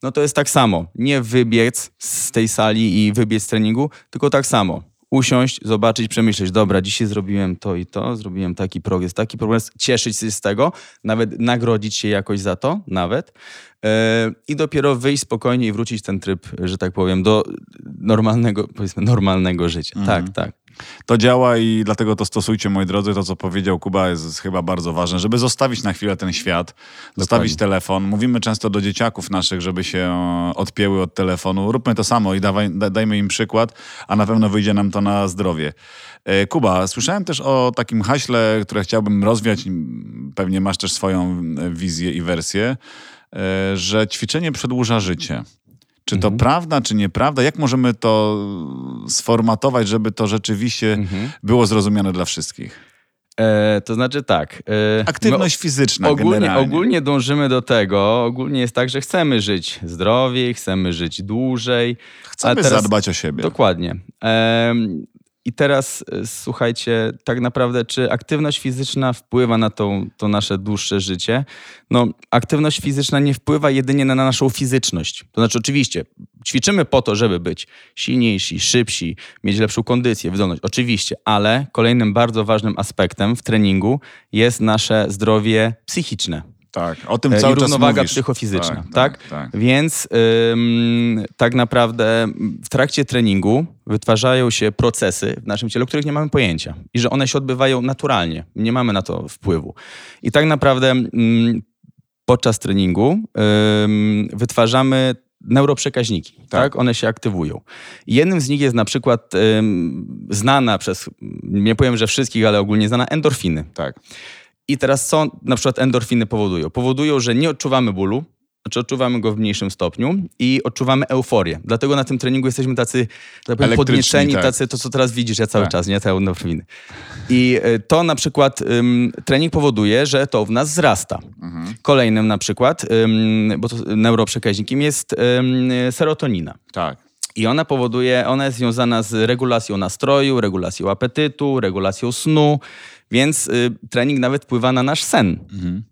No to jest tak samo, nie wybiec z tej sali i wybiec z treningu, tylko tak samo usiąść, zobaczyć, przemyśleć, dobra, dzisiaj zrobiłem to i to, zrobiłem taki progres, taki progres, cieszyć się z tego, nawet nagrodzić się jakoś za to, nawet. Yy, I dopiero wyjść spokojnie i wrócić ten tryb, że tak powiem, do normalnego, powiedzmy, normalnego życia. Mhm. Tak, tak. To działa i dlatego to stosujcie, moi drodzy. To, co powiedział Kuba, jest chyba bardzo ważne, żeby zostawić na chwilę ten świat, zostawić telefon. Mówimy często do dzieciaków naszych, żeby się odpięły od telefonu. Róbmy to samo i dawaj, dajmy im przykład, a na pewno wyjdzie nam to na zdrowie. E, Kuba, słyszałem też o takim haśle, które chciałbym rozwiać. Pewnie masz też swoją wizję i wersję, e, że ćwiczenie przedłuża życie. Czy to mhm. prawda, czy nieprawda? Jak możemy to sformatować, żeby to rzeczywiście mhm. było zrozumiane dla wszystkich? E, to znaczy tak. E, Aktywność fizyczna. Ogólnie, ogólnie dążymy do tego, ogólnie jest tak, że chcemy żyć zdrowiej, chcemy żyć dłużej. Chcemy teraz, zadbać o siebie. Dokładnie. E, i teraz e, słuchajcie, tak naprawdę, czy aktywność fizyczna wpływa na to, to nasze dłuższe życie? No, aktywność fizyczna nie wpływa jedynie na naszą fizyczność. To znaczy, oczywiście, ćwiczymy po to, żeby być silniejsi, szybsi, mieć lepszą kondycję, wydolność. Oczywiście, ale kolejnym bardzo ważnym aspektem w treningu jest nasze zdrowie psychiczne. Tak, o tym cały czas Równowaga psychofizyczna, tak? tak, tak? tak. Więc ym, tak naprawdę w trakcie treningu wytwarzają się procesy w naszym ciele, o których nie mamy pojęcia i że one się odbywają naturalnie. Nie mamy na to wpływu. I tak naprawdę ym, podczas treningu ym, wytwarzamy neuroprzekaźniki, tak. tak. One się aktywują. Jednym z nich jest na przykład znana przez, nie powiem, że wszystkich, ale ogólnie znana endorfiny. Tak. I teraz co na przykład endorfiny powodują? Powodują, że nie odczuwamy bólu, czy odczuwamy go w mniejszym stopniu i odczuwamy euforię. Dlatego na tym treningu jesteśmy tacy tak powiem, podnieceni, tak. tacy, to co teraz widzisz, ja cały Tak. czas, nie? Te endorfiny. I y, to na przykład ym, trening powoduje, że to w nas wzrasta. Mhm. Kolejnym na przykład, ym, bo to neuroprzekaźnikiem jest ym, serotonina. Tak. I ona powoduje, ona jest związana z regulacją nastroju, regulacją apetytu, regulacją snu, więc y, trening nawet wpływa na nasz sen. Mhm.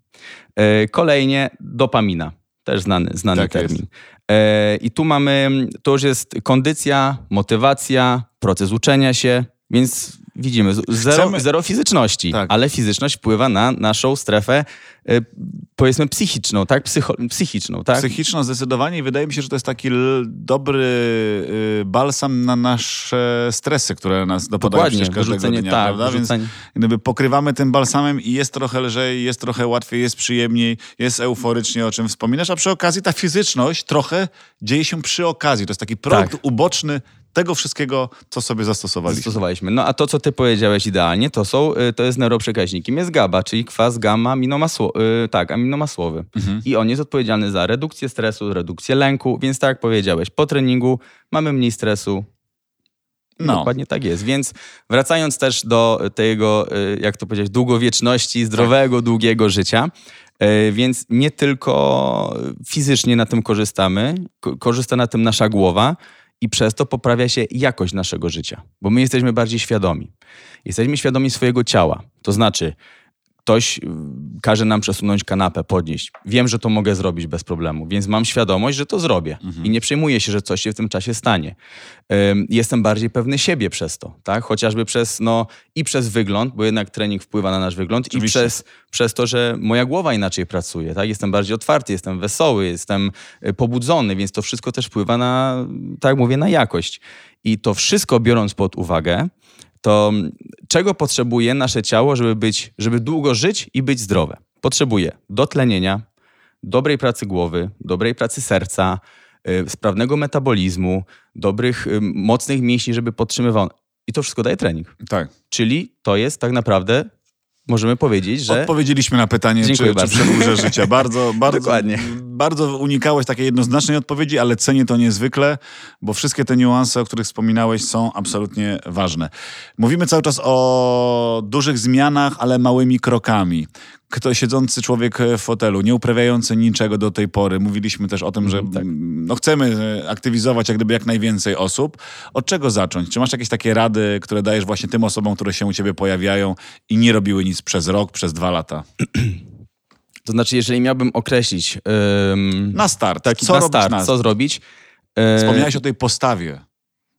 Y, kolejnie dopamina, też znany, znany Tak termin. Y, I tu mamy, to już jest kondycja, motywacja, proces uczenia się, więc widzimy, zero, Chcemy- zero fizyczności, Tak. ale fizyczność wpływa na naszą strefę, y, powiedzmy psychiczną, tak? Psycho, psychiczną, tak? Psychiczną zdecydowanie i wydaje mi się, że to jest taki dobry y, balsam na nasze stresy, które nas dopadają Dokładnie, przecież każdego dnia, tak, prawda? Więc wyrzucenie. gdyby pokrywamy tym balsamem i jest trochę lżej, jest trochę łatwiej, jest przyjemniej, jest euforycznie, o czym wspominasz, a przy okazji ta fizyczność trochę dzieje się przy okazji. To jest taki produkt Tak. uboczny tego wszystkiego, co sobie zastosowaliśmy. Zastosowaliśmy. No a to, co ty powiedziałeś idealnie, to są, y, to jest neuroprzekaźnikiem, jest GABA, czyli kwas gamma aminomasło, y, tak, aminomasłowy. Mhm. I on jest odpowiedzialny za redukcję stresu, redukcję lęku, więc tak jak powiedziałeś, po treningu mamy mniej stresu. No. Dokładnie tak jest. Więc wracając też do tego, y, jak to powiedzieć, długowieczności, zdrowego, Tak. długiego życia, więc nie tylko fizycznie na tym korzystamy, ko- korzysta na tym nasza głowa i przez to poprawia się jakość naszego życia, bo my jesteśmy bardziej świadomi. Jesteśmy świadomi swojego ciała. To znaczy, ktoś y, każe nam przesunąć kanapę, podnieść. Wiem, że to mogę zrobić bez problemu, więc mam świadomość, że to zrobię i nie przejmuję się, że coś się w tym czasie stanie. Jestem bardziej pewny siebie przez to, tak? Chociażby przez, no, i przez wygląd, bo jednak trening wpływa na nasz wygląd, i Oczywiście. przez, przez to, że moja głowa inaczej pracuje, tak? Jestem bardziej otwarty, jestem wesoły, jestem y, pobudzony, więc to wszystko też wpływa na, tak mówię, na jakość. I to wszystko biorąc pod uwagę, to mm, czego potrzebuje nasze ciało, żeby być, żeby długo żyć i być zdrowe? Potrzebuje dotlenienia, dobrej pracy głowy, dobrej pracy serca, y, sprawnego metabolizmu, dobrych, y, mocnych mięśni, żeby podtrzymywał. I to wszystko daje trening. Tak. Czyli to jest tak naprawdę, możemy powiedzieć, że Odpowiedzieliśmy na pytanie, czy, Dziękuję czy bardzo. przedłuża życie. Bardzo, bardzo, Dokładnie. Bardzo unikałeś takiej jednoznacznej odpowiedzi, ale cenię to niezwykle, bo wszystkie te niuanse, o których wspominałeś, są absolutnie ważne. Mówimy cały czas o dużych zmianach, ale małymi krokami. Kto siedzący człowiek w fotelu, nie uprawiający niczego do tej pory. Mówiliśmy też o tym, że Mhm, tak. no, chcemy e, aktywizować jak gdyby jak najwięcej osób. Od czego zacząć? Czy masz jakieś takie rady, które dajesz właśnie tym osobom, które się u ciebie pojawiają i nie robiły nic przez rok, przez dwa lata? to znaczy, jeżeli miałbym określić ym, Na start. taki co na start, na co zrobić. e, Wspomniałeś o tej postawie,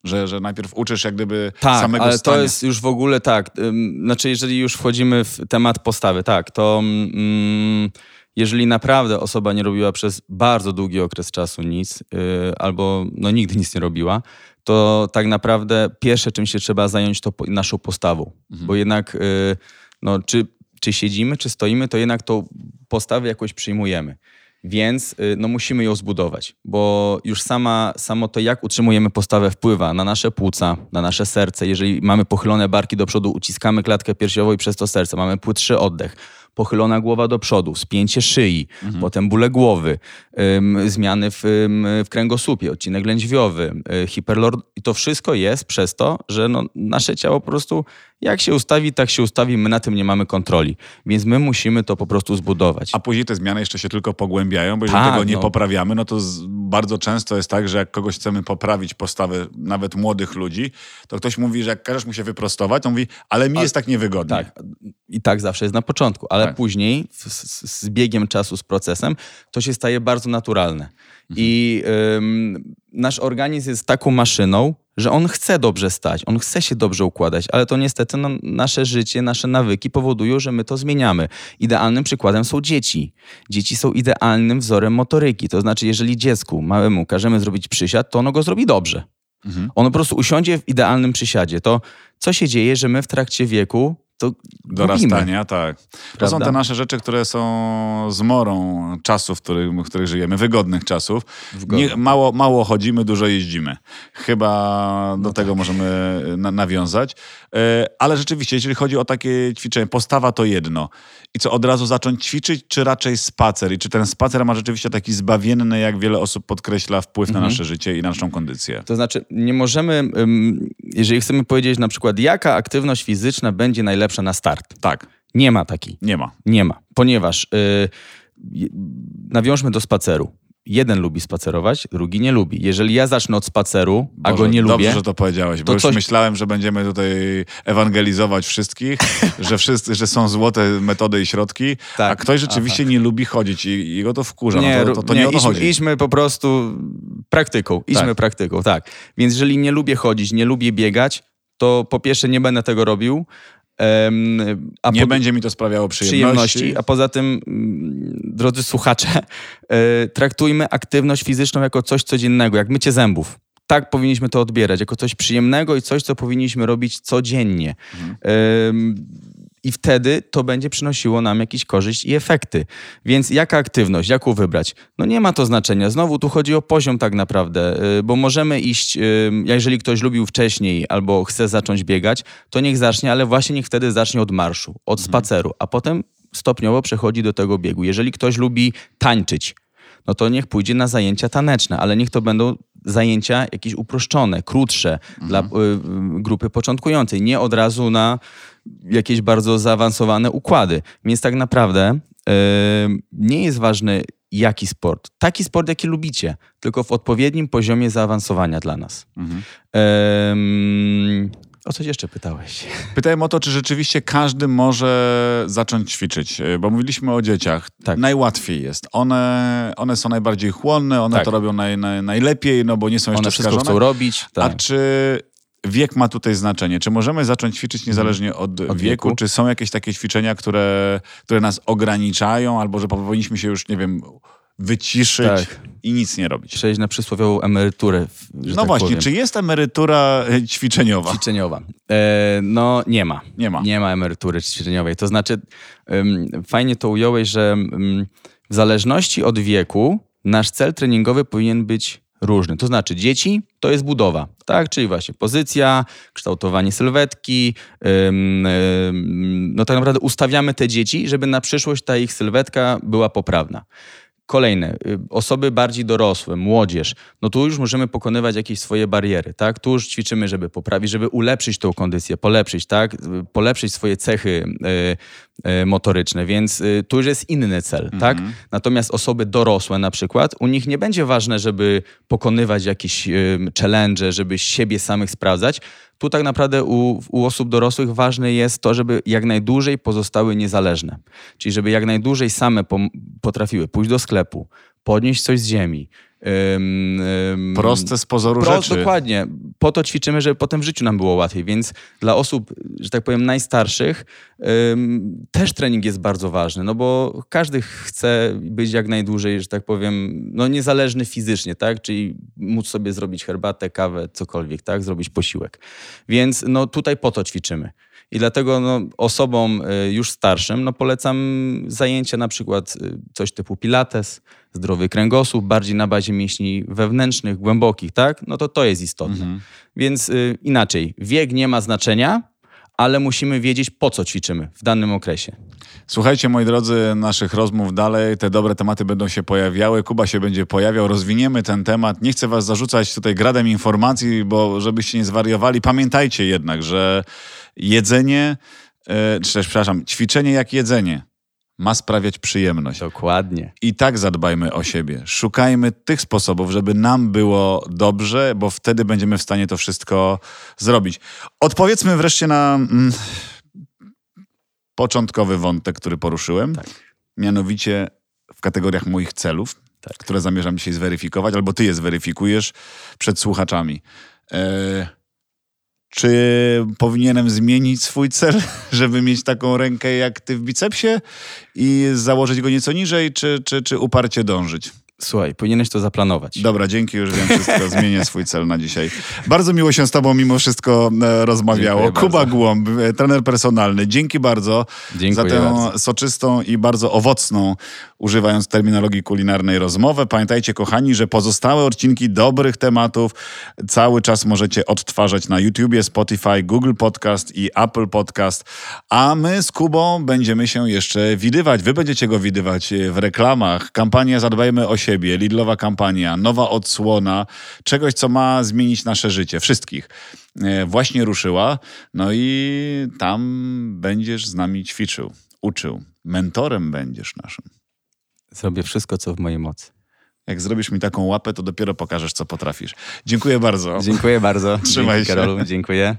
że, że najpierw uczysz jak gdyby Tak, samego ale stania. to jest już w ogóle tak. ym, Znaczy, jeżeli już wchodzimy w temat postawy, tak, to mm, jeżeli naprawdę osoba nie robiła przez bardzo długi okres czasu nic, yy, albo no, nigdy nic nie robiła, to tak naprawdę pierwsze, czym się trzeba zająć, to po, naszą postawą. Mhm. Bo jednak, yy, no, czy, czy siedzimy, czy stoimy, to jednak tą postawę jakoś przyjmujemy. Więc y, no, musimy ją zbudować, bo już sama, samo to, jak utrzymujemy postawę, wpływa na nasze płuca, na nasze serce. Jeżeli mamy pochylone barki do przodu, uciskamy klatkę piersiową i przez to serce, mamy płytszy oddech, pochylona głowa do przodu, spięcie szyi, potem bóle głowy, ym, zmiany w, ym, w kręgosłupie, odcinek lędźwiowy, y, hiperlord... I to wszystko jest przez to, że no, nasze ciało po prostu jak się ustawi, tak się ustawi, my na tym nie mamy kontroli. Więc my musimy to po prostu zbudować. A później te zmiany jeszcze się tylko pogłębiają, bo jeżeli Tak, tego nie no. poprawiamy, no to z, bardzo często jest tak, że jak kogoś chcemy poprawić postawę nawet młodych ludzi, to ktoś mówi, że jak każesz mu się wyprostować, to mówi, ale mi jest tak niewygodnie. Tak. I tak zawsze jest na początku, ale Tak. później z, z biegiem czasu, z procesem, to się staje bardzo naturalne. I ym, nasz organizm jest taką maszyną, że on chce dobrze stać, on chce się dobrze układać, ale to niestety no, nasze życie, nasze nawyki powodują, że my to zmieniamy. Idealnym przykładem są dzieci. Dzieci są idealnym wzorem motoryki. To znaczy, jeżeli dziecku małemu każemy zrobić przysiad, to ono go zrobi dobrze. Mhm. On po prostu usiądzie w idealnym przysiadzie. To co się dzieje, że my w trakcie wieku to gubimy. dorastania, tak. To są Prawda? te nasze rzeczy, które są zmorą czasów, w których, w których żyjemy, wygodnych czasów. Nie, mało, mało chodzimy, dużo jeździmy. Chyba No do tak. tego możemy na, nawiązać. E, Ale rzeczywiście, jeśli chodzi o takie ćwiczenie, postawa to jedno. I co, od razu zacząć ćwiczyć, czy raczej spacer? I czy ten spacer ma rzeczywiście taki zbawienny, jak wiele osób podkreśla, wpływ Mhm. na nasze życie i na naszą kondycję? To znaczy, nie możemy, jeżeli chcemy powiedzieć na przykład, jaka aktywność fizyczna będzie najlepsza na start. Tak, Nie ma takiej. nie ma. Nie ma, ponieważ y, je- nawiążmy do spaceru. Jeden lubi spacerować, drugi nie lubi. Jeżeli ja zacznę od spaceru, a Boże, go nie dobrze, lubię, że to powiedziałeś, bo to już coś- myślałem, że będziemy tutaj ewangelizować wszystkich, że wszyscy, że są złote metody i środki, Tak, a ktoś rzeczywiście nie lubi chodzić i, i go to wkurza. nie, no to, to, to nie, o to idźmy, chodzi. idźmy po prostu praktyką. Idźmy Tak. praktyką, tak. Więc jeżeli nie lubię chodzić, nie lubię biegać, to po pierwsze nie będę tego robił. A nie będzie mi to sprawiało przyjemności. przyjemności, a poza tym, mm, drodzy słuchacze, e, traktujmy aktywność fizyczną jako coś codziennego, jak mycie zębów. Tak powinniśmy to odbierać, jako coś przyjemnego i coś, co powinniśmy robić codziennie. Em, I wtedy to będzie przynosiło nam jakieś korzyść i efekty. Więc jaka aktywność, jaką wybrać? No nie ma to znaczenia. Znowu tu chodzi o poziom tak naprawdę, y, bo możemy iść, y, jeżeli ktoś lubił wcześniej albo chce zacząć biegać, to niech zacznie, ale właśnie niech wtedy zacznie od marszu, od spaceru, a potem stopniowo przechodzi do tego biegu. Jeżeli ktoś lubi tańczyć, no to niech pójdzie na zajęcia taneczne, ale niech to będą zajęcia jakieś uproszczone, krótsze dla y, y, grupy początkującej, nie od razu na jakieś bardzo zaawansowane układy. Więc tak naprawdę y, nie jest ważny jaki sport. Taki sport, jaki lubicie, tylko w odpowiednim poziomie zaawansowania dla nas. Mhm. Ym, o coś jeszcze pytałeś? Pytałem o to, czy rzeczywiście każdy może zacząć ćwiczyć, e, bo mówiliśmy o dzieciach. Tak. Najłatwiej jest. One, one są najbardziej chłonne, one Tak. to robią naj, naj, najlepiej, no bo nie są jeszcze One wszystko skażone. chcą robić. A Tak. czy wiek ma tutaj znaczenie? Czy możemy zacząć ćwiczyć niezależnie od, wieku? wieku. Czy są jakieś takie ćwiczenia, które, które nas ograniczają, albo że powinniśmy się już, nie wiem, wyciszyć Tak. i nic nie robić? Przejść na przysłowiową emeryturę. No tak właśnie, powiem. czy jest emerytura e, ćwiczeniowa? Ćwiczeniowa. E, no nie ma. Nie ma. Nie ma emerytury ćwiczeniowej. To znaczy, fajnie to ująłeś, że w zależności od wieku nasz cel treningowy powinien być różny. To znaczy, dzieci to jest budowa, tak? Czyli właśnie pozycja, kształtowanie sylwetki. No tak naprawdę ustawiamy te dzieci, żeby na przyszłość ta ich sylwetka była poprawna. Kolejne, y, osoby bardziej dorosłe, młodzież, no tu już możemy pokonywać jakieś swoje bariery, tak? Tu już ćwiczymy, żeby poprawić, żeby ulepszyć tą kondycję, polepszyć, tak? Y, Polepszyć swoje cechy y, y, motoryczne, więc y, tu już jest inny cel, tak? Natomiast osoby dorosłe na przykład, u nich nie będzie ważne, żeby pokonywać jakieś y, challenge, żeby siebie samych sprawdzać. Tu tak naprawdę u, u osób dorosłych ważne jest to, żeby jak najdłużej pozostały niezależne. Czyli żeby jak najdłużej same potrafiły pójść do sklepu, podnieść coś z ziemi. Ym, Proste z pozoru Pro, rzeczy. Dokładnie. Po to ćwiczymy, żeby potem w życiu nam było łatwiej. Więc dla osób, że tak powiem, najstarszych ym, też trening jest bardzo ważny, no bo każdy chce być jak najdłużej, że tak powiem, no niezależny fizycznie, tak? Czyli móc sobie zrobić herbatę, kawę, cokolwiek, tak? Zrobić posiłek. Więc no tutaj po to ćwiczymy. I dlatego no, osobom y, już starszym no, polecam zajęcia na przykład y, coś typu pilates, zdrowy kręgosłup, bardziej na bazie mięśni wewnętrznych, głębokich, tak? No to to jest istotne. Więc y, inaczej, wiek nie ma znaczenia, ale musimy wiedzieć po co ćwiczymy w danym okresie. Słuchajcie, moi drodzy, naszych rozmów dalej. Te dobre tematy będą się pojawiały. Kuba się będzie pojawiał. Rozwiniemy ten temat. Nie chcę was zarzucać tutaj gradem informacji, bo żebyście nie zwariowali. Pamiętajcie jednak, że jedzenie, e, czy też, przepraszam, ćwiczenie jak jedzenie ma sprawiać przyjemność. Dokładnie. I tak zadbajmy o siebie. Szukajmy tych sposobów, żeby nam było dobrze, bo wtedy będziemy w stanie to wszystko zrobić. Odpowiedzmy wreszcie na mm, początkowy wątek, który poruszyłem. Tak. Mianowicie w kategoriach moich celów, Tak. które zamierzam dzisiaj zweryfikować, albo ty je zweryfikujesz przed słuchaczami. E, czy powinienem zmienić swój cel, żeby mieć taką rękę jak ty w bicepsie i założyć go nieco niżej, czy, czy, czy uparcie dążyć? Słuchaj, powinieneś to zaplanować. Dobra, dzięki, już wiem wszystko. Zmienię swój cel na dzisiaj. Bardzo miło się z tobą mimo wszystko e, rozmawiało. Dziękuję Kuba bardzo. Głąb, e, trener personalny. Dzięki bardzo Dziękuję za tę bardzo. soczystą i bardzo owocną, używając terminologii kulinarnej, rozmowę. Pamiętajcie, kochani, że pozostałe odcinki dobrych tematów cały czas możecie odtwarzać na YouTubie, Spotify, Google Podcast i Apple Podcast. A my z Kubą będziemy się jeszcze widywać. Wy będziecie go widywać w reklamach. Kampania Zadbajmy o siebie, Lidlowa kampania, nowa odsłona, czegoś, co ma zmienić nasze życie, wszystkich. E, Właśnie ruszyła, no i tam będziesz z nami ćwiczył, uczył. Mentorem będziesz naszym. Zrobię wszystko, co w mojej mocy. Jak zrobisz mi taką łapę, to dopiero pokażesz, co potrafisz. Dziękuję bardzo. Dziękuję bardzo. Trzymaj Dzięki, się. Karolu, dziękuję.